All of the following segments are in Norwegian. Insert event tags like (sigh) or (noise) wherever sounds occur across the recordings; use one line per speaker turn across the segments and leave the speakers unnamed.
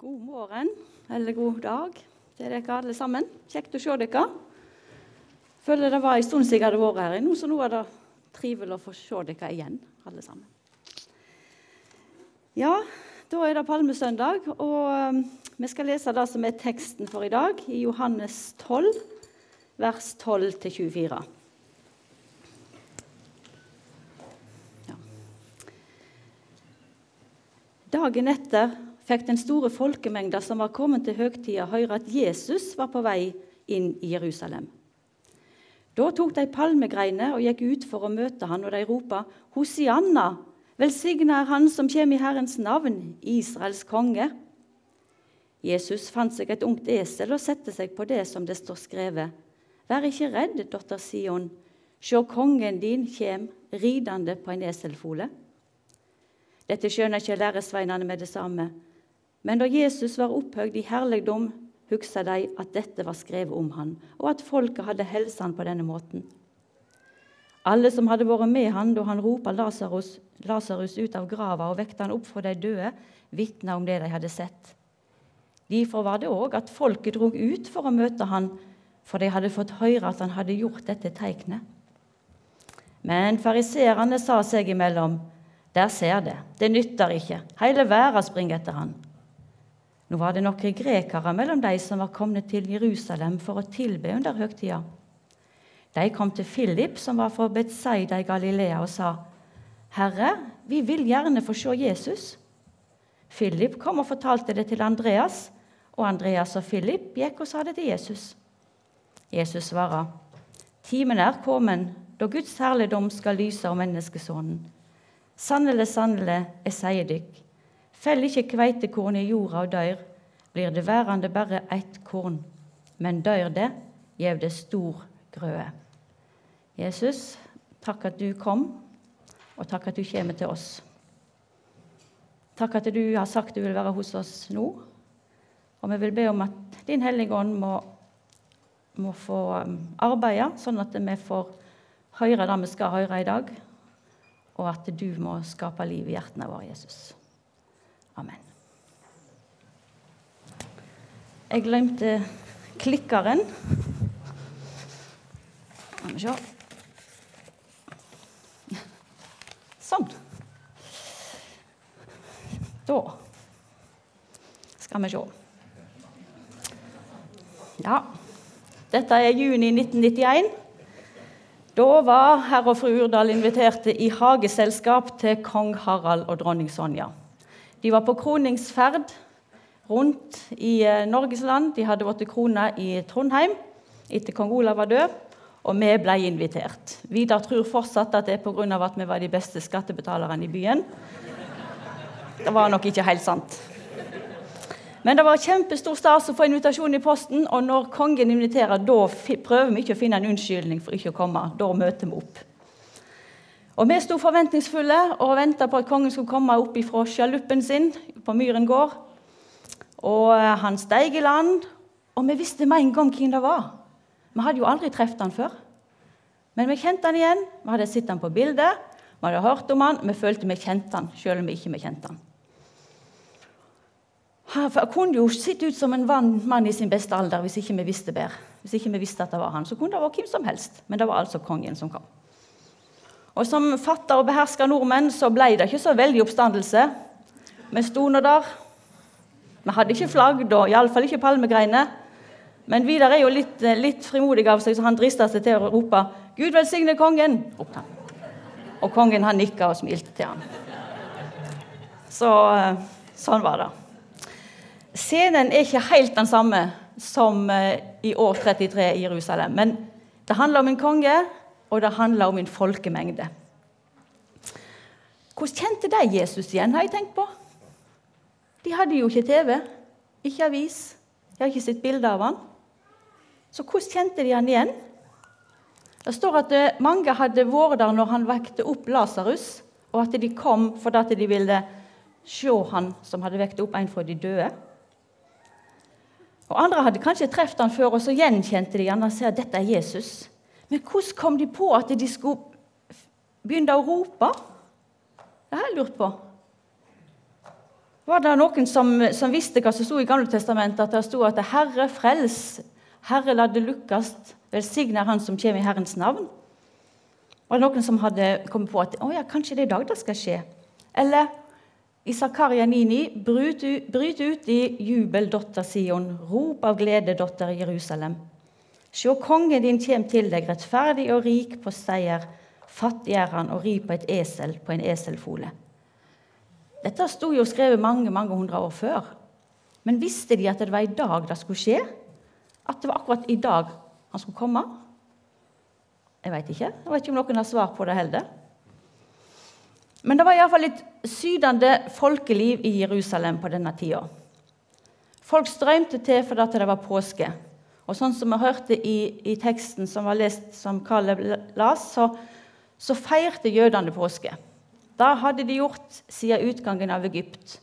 God morgen, eller god dag til dere alle sammen. Kjekt å se dere. Føler det var en stund siden jeg hadde vært her inne, så nå er det trivelig å få se dere igjen, alle sammen. Ja, da er det palmesøndag, og um, vi skal lese det som er teksten for i dag, i Johannes 12, vers 12 24. Dagen etter fikk den store folkemengda som var kommet til høgtida, høre at Jesus var på vei inn i Jerusalem. Da tok de palmegreiner og gikk ut for å møte han, og de ropa, Hosianna, velsigna er Han som kommer i Herrens navn, Israels konge. Jesus fant seg et ungt esel og satte seg på det som det står skrevet. Vær ikke redd, datter Sion. Sjå, kongen din kjem ridende på en eselfole. Dette skjønner ikke læresveinene med det samme. Men da Jesus var opphøyd i herligdom, huska de at dette var skrevet om han, og at folket hadde helsa han på denne måten. Alle som hadde vært med han da han ropa Lasarus, ut av grava og vekte han opp fra de døde, vitna om det de hadde sett. Derfor var det òg at folket drog ut for å møte han, for de hadde fått høre at han hadde gjort dette teiknet. Men fariseerne sa seg imellom, der ser det, det nytter ikke, hele verden springer etter han. Nå var det noen grekere mellom de som var kommet til Jerusalem for å tilbe under høgtida. De kom til Philip, som var fra Betzaida i Galilea, og sa, 'Herre, vi vil gjerne få se Jesus.' Philip kom og fortalte det til Andreas, og Andreas og Philip gikk og sa det til Jesus. Jesus svarer, 'Timen er kommet da Guds herligdom skal lyse om menneskesonen.' Sannelig, sannelig, jeg sier dykk, Fell ikke kveitekorn i jorda og dør, blir det værende bare ett korn. Men dør det, gjev det stor grøde. Jesus, takk at du kom, og takk at du kommer til oss. Takk at du har sagt du vil være hos oss nå. Og vi vil be om at Din Hellige Ånd må, må få um, arbeide, sånn at vi får høre det vi skal høre i dag, og at du må skape liv i hjertene våre, Jesus. Amen. Jeg glemte klikkeren. Skal vi se Sånn. Da skal vi se. Ja, dette er juni 1991. Da var herr og fru Urdal inviterte i hageselskap til kong Harald og dronning Sonja. De var på kroningsferd rundt i eh, Norges land. De hadde vært krona i Trondheim etter kong Olav var død, og vi ble invitert. Vidar tror fortsatt at det er pga. at vi var de beste skattebetalerne i byen. Det var nok ikke helt sant. Men det var kjempestor stas å få invitasjon i posten, og når kongen inviterer, da prøver vi ikke å finne en unnskyldning for ikke å komme. Da møter vi opp. Og Vi sto forventningsfulle og venta på at kongen skulle komme opp fra sjaluppen sin på Myren gård. Og eh, Han steig i land, og vi visste med en gang hvem det var. Vi hadde jo aldri truffet han før. Men vi kjente han igjen. Vi hadde sett han på bildet, vi hadde hørt om han, vi følte vi kjente han, selv om vi ikke kjente han. Han kunne jo sett ut som en mann i sin beste alder hvis ikke vi visste bedre. Hvis ikke vi visste at det var han, så kunne det vært hvem som helst. Men det var altså kongen som kom. Og som fatter og beherska nordmenn så ble det ikke så veldig oppstandelse. Vi sto nå der. Vi hadde ikke flagg da, iallfall ikke palmegreiner. Men Vidar er jo litt, litt frimodig av seg, så han drista seg til å rope 'Gud velsigne kongen!' ropte han. Og kongen han nikka og smilte til han. Så eh, sånn var det. Scenen er ikke helt den samme som eh, i år 33 i Jerusalem. Men det handler om en konge og det handler om en folkemengde. Hvordan kjente de Jesus igjen, har jeg tenkt på? De hadde jo ikke TV, ikke avis, de har ikke sett bilde av han. Så hvordan kjente de han igjen? Det står at eh, mange hadde vært der når han vekte opp Lasarus, og at de kom fordi de ville se han som hadde vekt opp en fra de døde. Og Andre hadde kanskje truffet han før, og så gjenkjente de han og sa dette er Jesus. Men hvordan kom de på at de skulle begynne å rope? Det har jeg lurt på. var det noen som, som visste hva som sto i Gamle testamentet, at det sto at 'Herre frels', 'Herre la det lukkast', 'velsigner Han som kommer i Herrens navn'? Var det noen som hadde kommet på at å ja, kanskje det er i dag det skal skje? Eller i Zakaria 9,9.: Bryt, bryt ut i jubel, dotter Sion, rop av glede, dotter Jerusalem. Sjå, kongen din kjem til deg, rettferdig og rik på seier. Fattig er han og ri på et esel, på en eselfole. Dette sto jo skrevet mange mange hundre år før. Men visste de at det var i dag det skulle skje? At det var akkurat i dag han skulle komme? Jeg vet ikke. Jeg vet ikke om noen har svar på det heller. Men det var iallfall et sydende folkeliv i Jerusalem på denne tida. Folk strømte til fordi det var påske. Og sånn som vi hørte i, i teksten som var lest som Caleb las, så, så feirte jødene påske. Da hadde de gjort siden utgangen av Egypt.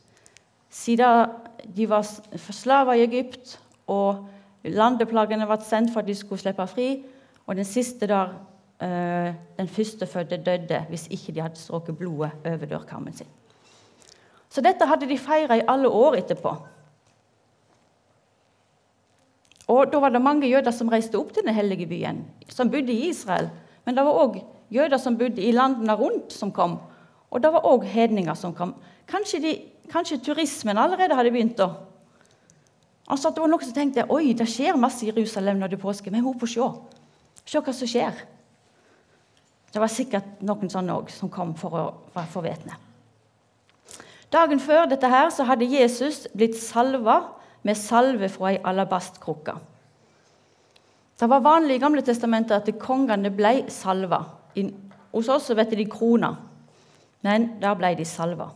Siden de var forslava i Egypt og landeplagene ble sendt for at de skulle slippe fri, og den siste der uh, den førstefødte døde hvis ikke de hadde stråket blodet over dørkarmen sin. Så dette hadde de feira i alle år etterpå. Og Da var det mange jøder som reiste opp til den hellige byen, som bodde i Israel. Men det var òg jøder som bodde i landene rundt, som kom. Og det var òg hedninger som kom. Kanskje, de, kanskje, turismen allerede hadde begynt da. Altså at det var Noen som tenkte oi, det skjer masse i Jerusalem når det er påske. Vi må se. Se hva som skjer. Det var sikkert noen sånne òg som kom for å få vitne. Dagen før dette her så hadde Jesus blitt salva med salve fra ei alabastkrukke. Det var vanlig i Gamle testamentet at kongene ble salva. Hos oss vet de krona men der ble de salva.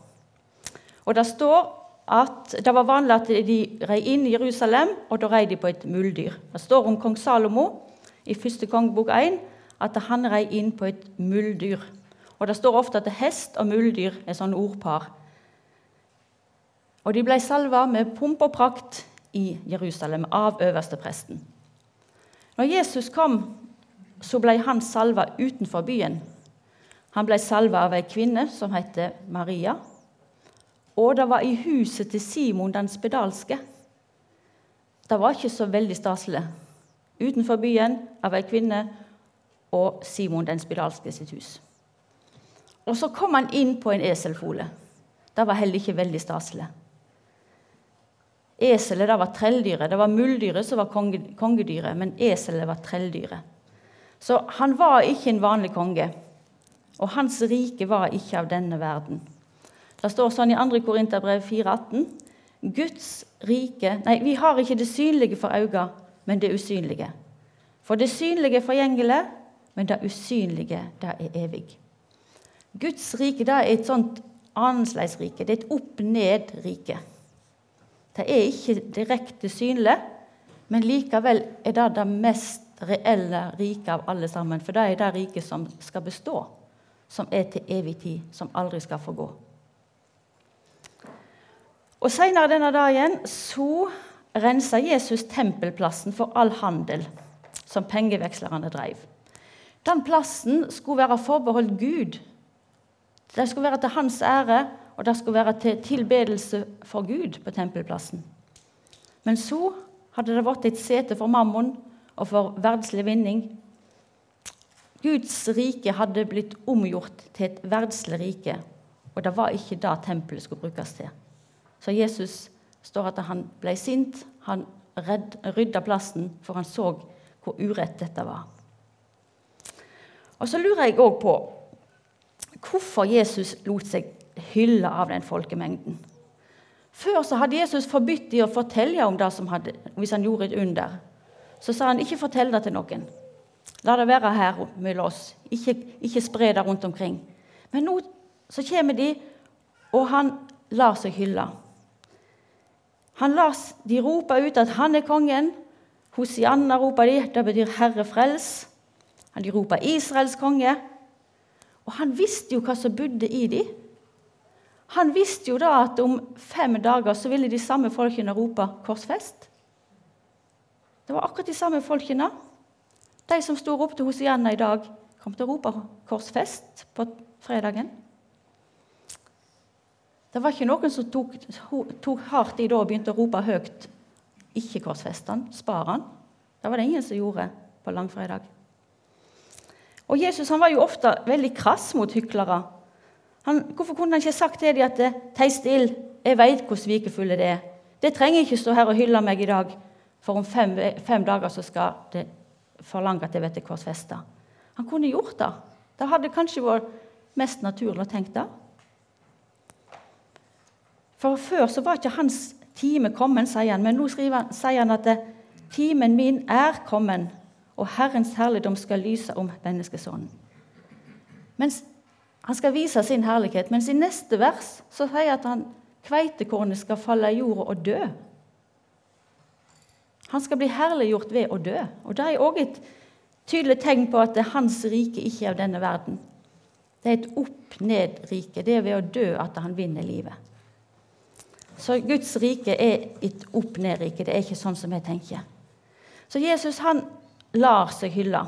Og Det står at det var vanlig at de rei inn i Jerusalem, og da rei de på et muldyr. Det står om kong Salomo i første kongebok 1 at han rei inn på et muldyr. Og Det står ofte at hest og muldyr er sånne ordpar. Og de ble salva med pomp og prakt i Jerusalem av øverstepresten. Når Jesus kom, så ble han salva utenfor byen. Han ble salva av ei kvinne som heter Maria. Og det var i huset til Simon den spedalske. Det var ikke så veldig staselig. Utenfor byen av ei kvinne og Simon den spedalske sitt hus. Og så kom han inn på en eselfole. Det var heller ikke veldig staselig. Eselet det var trelldyret. Det var muldyret som var kongedyret, men eselet var trelldyret. Så han var ikke en vanlig konge og hans rike var ikke av denne verden. Det står sånn i 2. Korinterbrev 4,18.: Guds rike Nei, vi har ikke det synlige for øynene, men det usynlige. For det synlige er forgjengelig, men det usynlige, det er evig. Guds rike det er et sånt annerledesrike. Det er et opp-ned-rike. Det er ikke direkte synlig, men likevel er det det mest reelle riket av alle sammen. For det er det riket som skal bestå som er til evig tid, som aldri skal få gå. Og Senere denne dagen så rensa Jesus tempelplassen for all handel som pengevekslerne drev. Den plassen skulle være forbeholdt Gud. Det skulle være til hans ære, og det skulle være til tilbedelse for Gud på tempelplassen. Men så hadde det vært et sete for mammon og for verdslig vinning Guds rike hadde blitt omgjort til et verdslig rike, og det var ikke det tempelet skulle brukes til. Så Jesus står at han ble sint. Han rydda plassen, for han så hvor urett dette var. Og Så lurer jeg òg på hvorfor Jesus lot seg hylle av den folkemengden. Før så hadde Jesus forbudt dem å fortelle om det som hadde, hvis han gjorde et under. Så sa han ikke fortell det til noen. La det være her mellom oss. Ikke, ikke spre det rundt omkring. Men nå så kommer de, og han lar seg hylle. Han lar de roper ut at han er kongen. Hosianna roper de, det betyr 'Herre frels'. De roper 'Israels konge'. Og han visste jo hva som bodde i dem. Han visste jo da at om fem dager så ville de samme folkene rope 'korsfest'. Det var akkurat de samme folkene. De som sto og ropte Hosianna i dag, kom til å rope 'korsfest' på fredagen. Det var ikke noen som tok, tok hardt i da og begynte å rope høyt 'Ikke korsfest han, spar han'. Det var det ingen som gjorde på langfredag. Og Jesus han var jo ofte veldig krass mot hyklere. Han, hvorfor kunne han ikke sagt til dem at 'Tei still, jeg veit hvor svikefulle det er'. Det trenger ikke stå her og hylle meg i dag, for om fem, fem dager så skal det forlange at jeg blir korsfesta. Han kunne gjort det. Det hadde kanskje vært mest naturlig å tenke det. For før så var ikke hans time kommet, sier han, men nå han, sier han at timen min er kommet, og Herrens herligdom skal lyse om menneskesonen. Mens han skal vise sin herlighet, mens i neste vers så sier han at han, kveitekornet skal falle i jorda og dø. Han skal bli herliggjort ved å dø. Og Det er òg et tydelig tegn på at hans rike ikke er av denne verden. Det er et opp-ned-rike. Det er ved å dø at han vinner livet. Så Guds rike er et opp-ned-rike. Det er ikke sånn som jeg tenker. Så Jesus han lar seg hylle.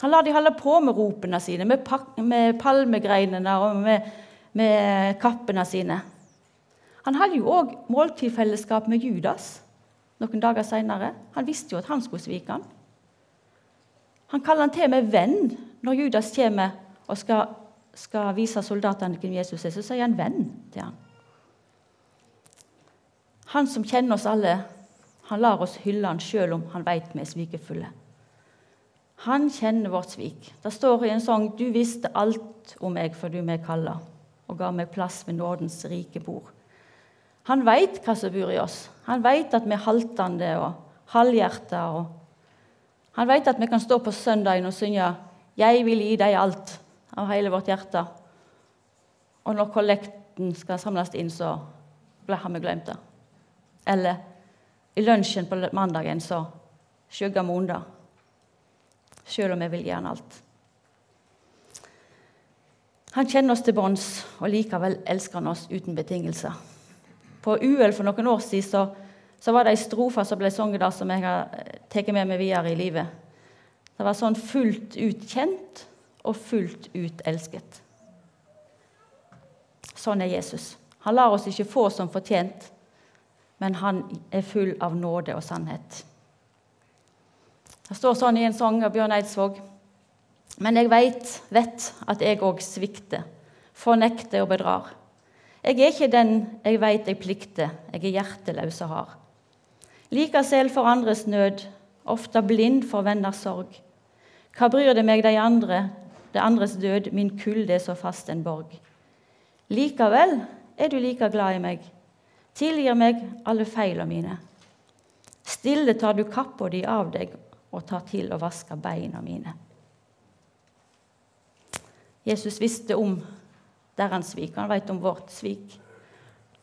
Han lar de holde på med ropene sine, med, med palmegreinene og med, med, kappene sine. Han hadde jo òg måltidfellesskap med Judas noen dager seinere. Han visste jo at han skulle svike han. Han kaller han til med venn når Judas kommer og skal, skal vise soldatene hvem Jesus er. Så sier han 'venn' til han. Han som kjenner oss alle, han lar oss hylle han sjøl om han veit vi er svikefulle. Han kjenner vårt svik. Det står i en sang 'Du visste alt om meg før du meg kalla', og ga meg plass ved nådens rike bord. Han veit hva som bor i oss. Han veit at vi er haltende og halvhjerta. Og han veit at vi kan stå på søndagen og synge 'Jeg vil gi deg alt' av hele vårt hjerte. Og når kollekten skal samles inn, så har vi glemt det. Eller i lunsjen på mandagen så skygger vi unna. Selv om jeg vil gjerne alt. Han kjenner oss til bunns, og likevel elsker han oss uten betingelser. På UL for noen år siden så, så var det ei strofe som ble sunget som jeg har tatt med meg videre i livet. Det var sånn fullt ut kjent og fullt ut elsket. Sånn er Jesus. Han lar oss ikke få som fortjent, men han er full av nåde og sannhet. Det står sånn i en sang av Bjørn Eidsvåg. Men jeg vet, vet at jeg òg svikter, fornekter og bedrar. Jeg er ikke den jeg veit jeg plikter, jeg er hjerteløs og hard. Like selv for andres nød, ofte blind for venners sorg. Hva bryr det meg de andre, det andres død, min kulde er så fast en borg. Likevel er du like glad i meg, tilgir meg alle feilene mine. Stille tar du kappa di av deg og tar til å vaske beina mine. Jesus visste om deres svik. Han vet om vårt svik.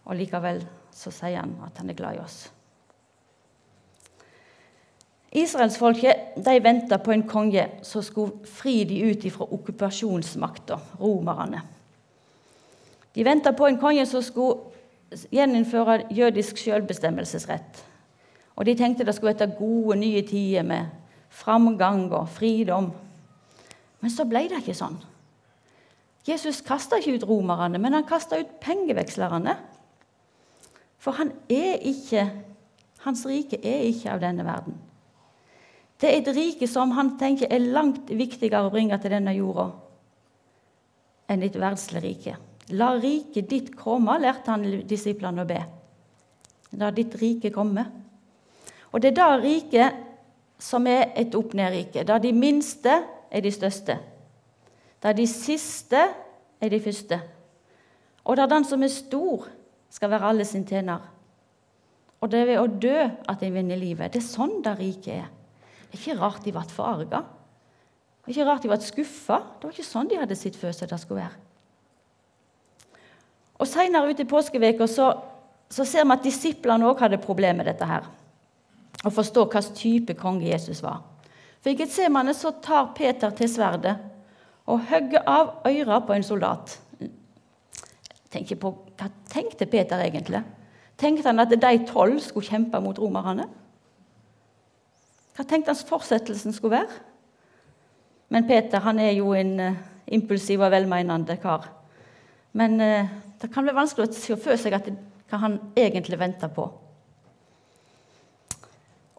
Og likevel så sier han at han er glad i oss. Israelsfolket venta på en konge som skulle fri de ut fra okkupasjonsmakta, romerne. De venta på en konge som skulle gjeninnføre jødisk selvbestemmelsesrett. Og de tenkte det skulle være gode, nye tider med framgang og fridom. Men så ble det ikke sånn. Jesus kasta ikke ut romerne, men han kasta ut pengevekslerne. For han er ikke, hans rike er ikke av denne verden. Det er et rike som han tenker er langt viktigere å bringe til denne jorda enn ditt verdslig rike. La riket ditt komme, lærte han disiplene å be. La ditt rike komme. Og det er da riket som er et opp-ned-rike, der de minste er de største der de siste er de første, og der den som er stor, skal være alle sin tjener. Og det er ved å dø at en vinner livet. Det er sånn det rike er. Det er ikke rart de ble forarga. Det er ikke rart de ble skuffa. Det var ikke sånn de hadde sett for seg det skulle være. Og Seinere ute i påskeveka så, så, ser vi at disiplene òg hadde problemer med dette. her, Å forstå hvilken type konge Jesus var. For I Getsemane så tar Peter til sverdet og hogger av øret på en soldat. På, hva tenkte Peter egentlig? Tenkte han at de tolv skulle kjempe mot romerne? Hva tenkte han fortsettelsen skulle være? Men Peter han er jo en uh, impulsiv og velmenende kar. Men uh, det kan være vanskelig å se for seg at det, hva han egentlig venter på.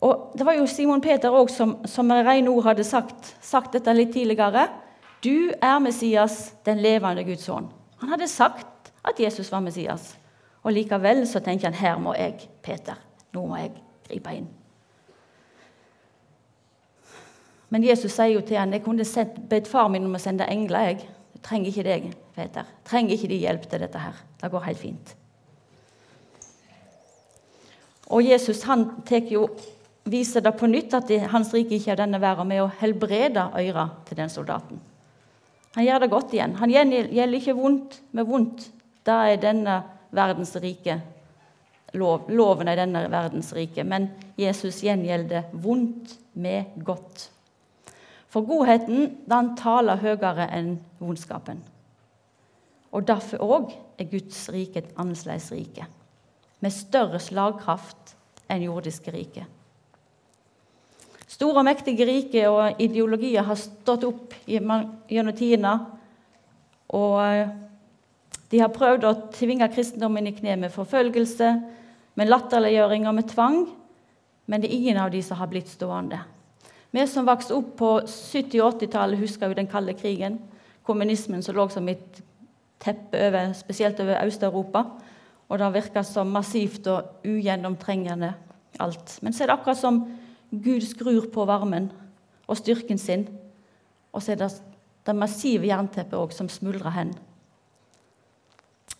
Og Det var jo Simon Peter også, som, som med rene ord hadde sagt, sagt dette litt tidligere. Du er Messias, den levende Guds sønn. Han hadde sagt at Jesus var Messias. Og likevel så tenker han her må jeg, Peter, nå må jeg gripe inn. Men Jesus sier jo til han, jeg kunne bedt far min om å sende engler. jeg. jeg trenger ikke deg, Peter. Jeg trenger ikke de hjelp til dette her. Det går helt fint. Og Jesus han jo, viser det på nytt at hans rike ikke er denne verden, med å helbrede øra til den soldaten. Han gjør det godt igjen. Han gjelder ikke vondt med vondt. Det er denne verdens rike. Lov, loven er denne verdens rike. Men Jesus gjengjelder vondt med godt. For godheten den taler høyere enn vondskapen. Og Derfor òg er Guds rike et annerledes rike, med større slagkraft enn jordiske rike. Store og mektige rike og ideologier har stått opp gjennom tidene. Og eh, de har prøvd å tvinge kristendommen i kne med forfølgelse, med latterliggjøring og med tvang. Men det er ingen av de som har blitt stående. Vi som vokste opp på 70- og 80-tallet, husker jo den kalde krigen. Kommunismen som lå som et teppe over, spesielt over Øst-Europa. Og det virka som massivt og ugjennomtrengende alt. Men så er det akkurat som Gud skrur på varmen og styrken sin. Og så er det det massive jernteppet som smuldrer hen.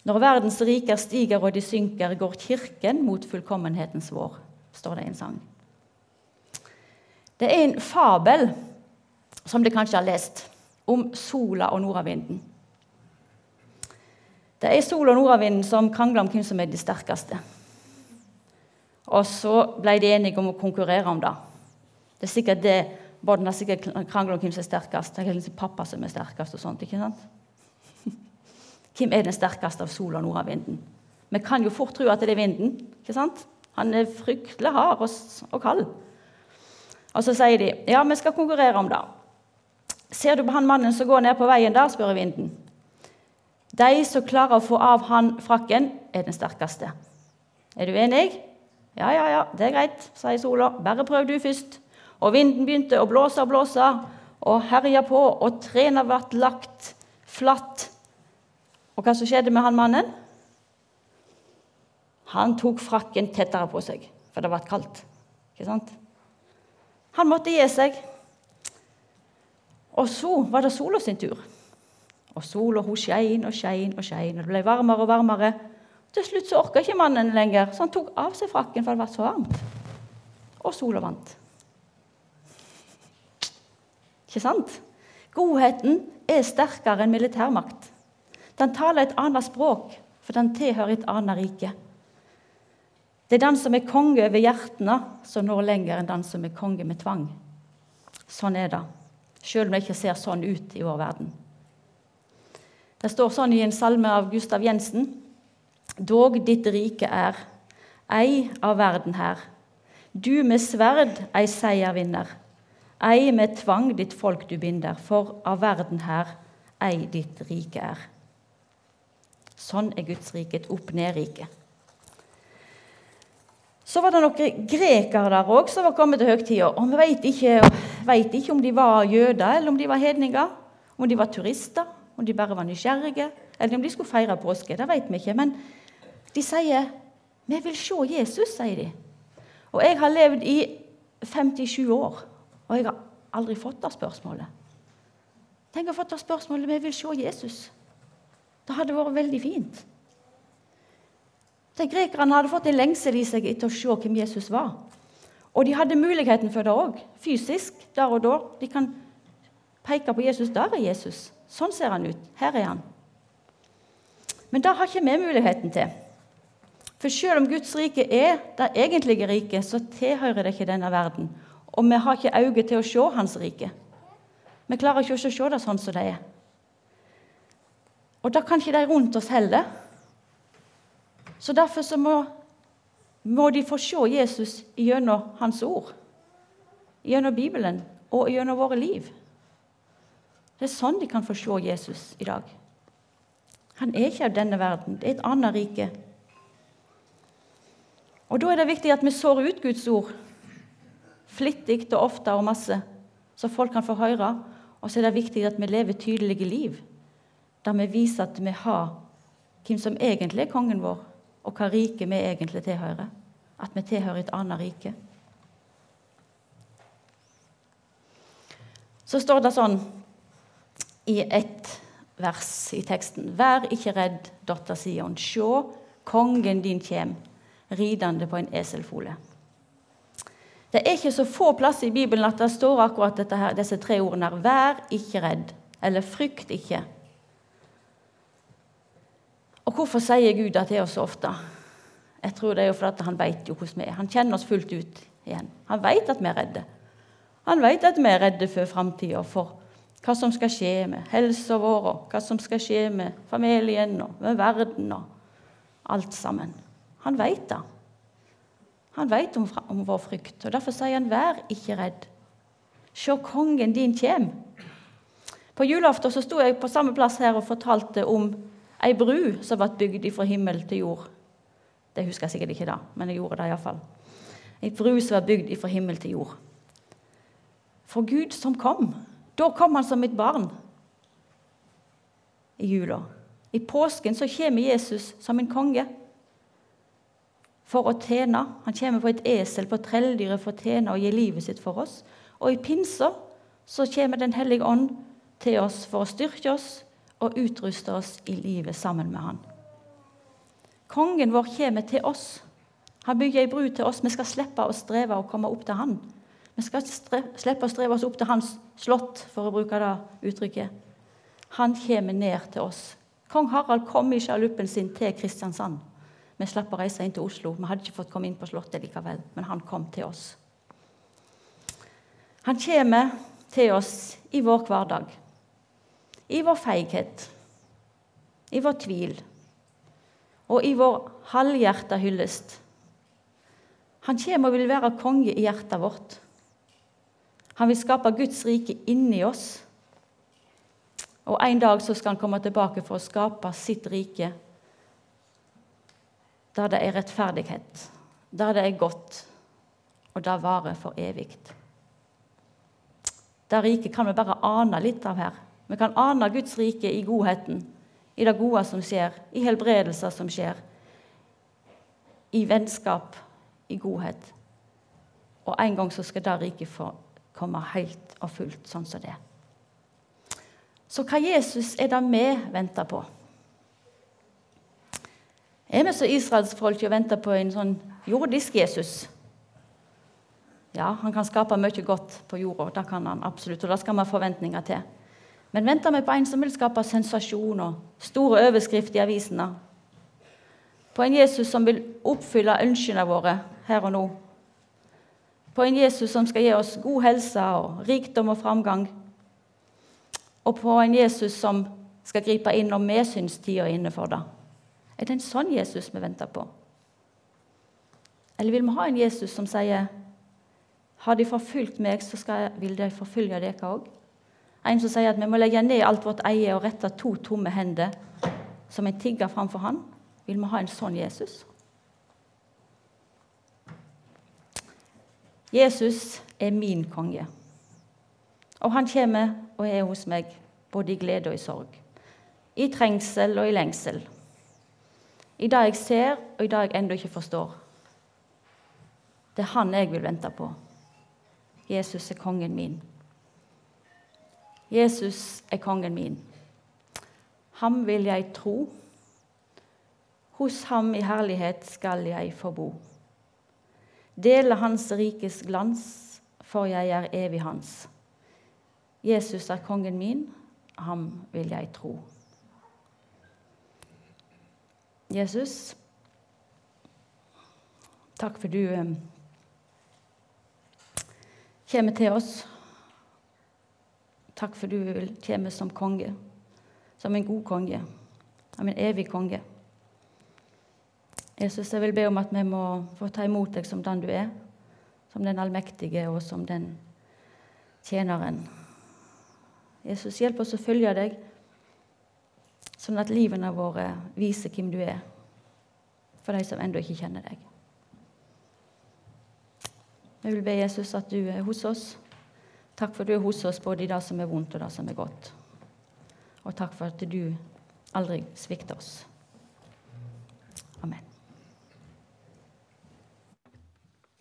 Når verdens riker stiger og de synker, går Kirken mot fullkommenhetens vår, står det i en sang. Det er en fabel som dere kanskje har lest, om sola og nordavinden. Det er sola og nordavinden som krangler om hvem som er de sterkeste. Og så ble de enige om å konkurrere om det. Det er sikkert det Bodden har sikkert krangel om hvem som er sterkest. Det er liksom pappa som er sterkest. og sånt, ikke sant? (laughs) Hvem er den sterkeste av sola og nordavinden? Vi kan jo fort tro at det er vinden. ikke sant? Han er fryktelig hard og, og kald. Og så sier de ja, vi skal konkurrere om det. Ser du på han mannen som går ned på veien der, spør vinden. De som klarer å få av han frakken, er den sterkeste. Er du enig? Ja, ja, ja, det er greit, sier sola. Bare prøv du først. Og vinden begynte å blåse og blåse og herja på, og trærne ble lagt flatt. Og hva som skjedde med han mannen? Han tok frakken tettere på seg, for det ble kaldt. Ikke sant? Han måtte gi seg. Og så var det sola sin tur. Og sola hun skein og skein og skein, og det ble varmere og varmere. Til slutt så orka ikke mannen lenger, så han tok av seg frakken, for det var så varmt. Og sola vant. Ikke sant? Godheten er sterkere enn militærmakt. Den taler et annet språk, for den tilhører et annet rike. Det er den som er konge over hjertene, som når lenger enn den som er konge med tvang. Sånn er det, selv om det ikke ser sånn ut i vår verden. Det står sånn i en salme av Gustav Jensen. Dog ditt rike er, ei av verden her. Du med sverd ei seier vinner. Ei med tvang ditt folk du binder, for av verden her ei ditt rike er. Sånn er Guds rike, et opp-ned-rike. Så var det noen grekere der òg som var kommet til høgtida. Og vi vet ikke, vet ikke, om de var jøder eller om de var hedninger. Om de var turister, om de bare var nysgjerrige, eller om de skulle feire påske. Det vet vi ikke. Men de sier 'Vi vil se Jesus', sier de. Og jeg har levd i 57 år, og jeg har aldri fått det spørsmålet. Tenk å få det spørsmålet 'Vi vil se Jesus'. Det hadde vært veldig fint. De Grekerne hadde fått en lengsel i seg etter å se hvem Jesus var. Og de hadde muligheten for det òg, fysisk, der og da. De kan peke på Jesus. Der er Jesus. Sånn ser han ut. Her er han. Men det har ikke vi muligheten til. For selv om Guds rike er det egentlige riket, så tilhører det ikke denne verden. Og vi har ikke øyne til å se Hans rike. Vi klarer ikke å se det sånn som det er. Og da kan ikke de rundt oss heller. Så Derfor så må, må, de få se Jesus gjennom Hans ord, gjennom Bibelen og gjennom våre liv. Det er sånn de kan få se Jesus i dag. Han er ikke av denne verden. Det er et annet rike. Og Da er det viktig at vi sår ut Guds ord flittig og ofte og masse, så folk kan få høre. Og så er det viktig at vi lever tydelige liv, der vi viser at vi har hvem som egentlig er kongen vår, og hva rike vi egentlig tilhører. At vi tilhører et annet rike. Så står det sånn i ett vers i teksten. Vær ikke redd, datter Sion. Sjå, kongen din kjem, ridende på en eselfole. Det er ikke så få plasser i Bibelen at det står akkurat her, disse tre ordene her. Vær ikke redd, eller frykt ikke. Og hvorfor sier Gud det til oss så ofte? Jeg tror det er jo fordi han vet jo hvordan vi er. Han kjenner oss fullt ut igjen. Han vet at vi er redde. Han vet at vi er redde for framtida, for hva som skal skje med helsa vår, hva som skal skje med familien og med verden og alt sammen. Han vet det. Han vet om, om vår frykt, og derfor sier han 'vær ikke redd'. Se, kongen din kjem. På julaften så sto jeg på samme plass her og fortalte om ei bru som ble bygd fra himmel til jord. Det husker jeg sikkert ikke da, men jeg gjorde det iallfall. Ei bru som var bygd fra himmel til jord. For Gud som kom. Da kom han som et barn i jula. I påsken så kommer Jesus som en konge for å tjene. Han kommer på et esel, på trelldyret, for å tjene og gi livet sitt for oss. Og i pinsa så kommer Den hellige ånd til oss for å styrke oss og utruste oss i livet sammen med han. Kongen vår kommer til oss. Han bygger ei bru til oss. Vi skal slippe å streve å komme opp til han. Vi skal slippe å streve oss opp til hans slott, for å bruke det uttrykket. Han kommer ned til oss. Kong Harald kom i sjaluppen sin til Kristiansand. Vi slapp å reise inn til Oslo. Vi hadde ikke fått komme inn på Slottet likevel, men han kom til oss. Han kommer til oss i vår hverdag, i vår feighet, i vår tvil og i vår halvhjerta hyllest. Han kommer og vil være konge i hjertet vårt. Han vil skape Guds rike inni oss. Og En dag så skal han komme tilbake for å skape sitt rike der det er rettferdighet, der det er godt, og der varer for evig. Det riket kan vi bare ane litt av her. Vi kan ane Guds rike i godheten, i det gode som skjer, i helbredelser som skjer, i vennskap, i godhet. Og en gang så skal det riket få komme helt og fullt sånn som det. Så hva Jesus er det vi venter på? Er vi så israelsfolk og venter på en sånn jordisk Jesus? Ja, han kan skape mye godt på jorda, det kan han absolutt, og det skal vi ha forventninger til. Men venter vi på en som vil skape sensasjon og store overskrifter i avisene? På en Jesus som vil oppfylle ønskene våre her og nå? På en Jesus som skal gi oss god helse og rikdom og framgang? Og på en Jesus som skal gripe inn når vi syns tida er inne for det? Er det en sånn Jesus vi venter på? Eller vil vi ha en Jesus som sier har de forfulgt meg, så jeg, vil de forfølge dere òg? En som sier at vi må legge ned alt vårt eie og rette to tomme hender som en tigger framfor han? Vil vi ha en sånn Jesus? Jesus er min konge. Og han kommer og er hos meg både i glede og i sorg. I trengsel og i lengsel i det jeg ser, og i det jeg ennå ikke forstår. Det er han jeg vil vente på. Jesus er kongen min. Jesus er kongen min. Ham vil jeg tro. Hos ham i herlighet skal jeg få bo. Dele hans rikes glans, for jeg er evig hans. Jesus er kongen min, ham vil jeg tro. Jesus, takk for du eh, kommer til oss. Takk for du kommer som konge, som en god konge, som en evig konge. Jesus, jeg vil be om at vi må få ta imot deg som den du er, som den allmektige og som den tjeneren. Jesus, hjelp oss å følge deg. Sånn at livene våre viser hvem du er for de som ennå ikke kjenner deg. Jeg vil be Jesus at du er hos oss. Takk for at du er hos oss både i det som er vondt, og det som er godt. Og takk for at du aldri svikter oss. Amen.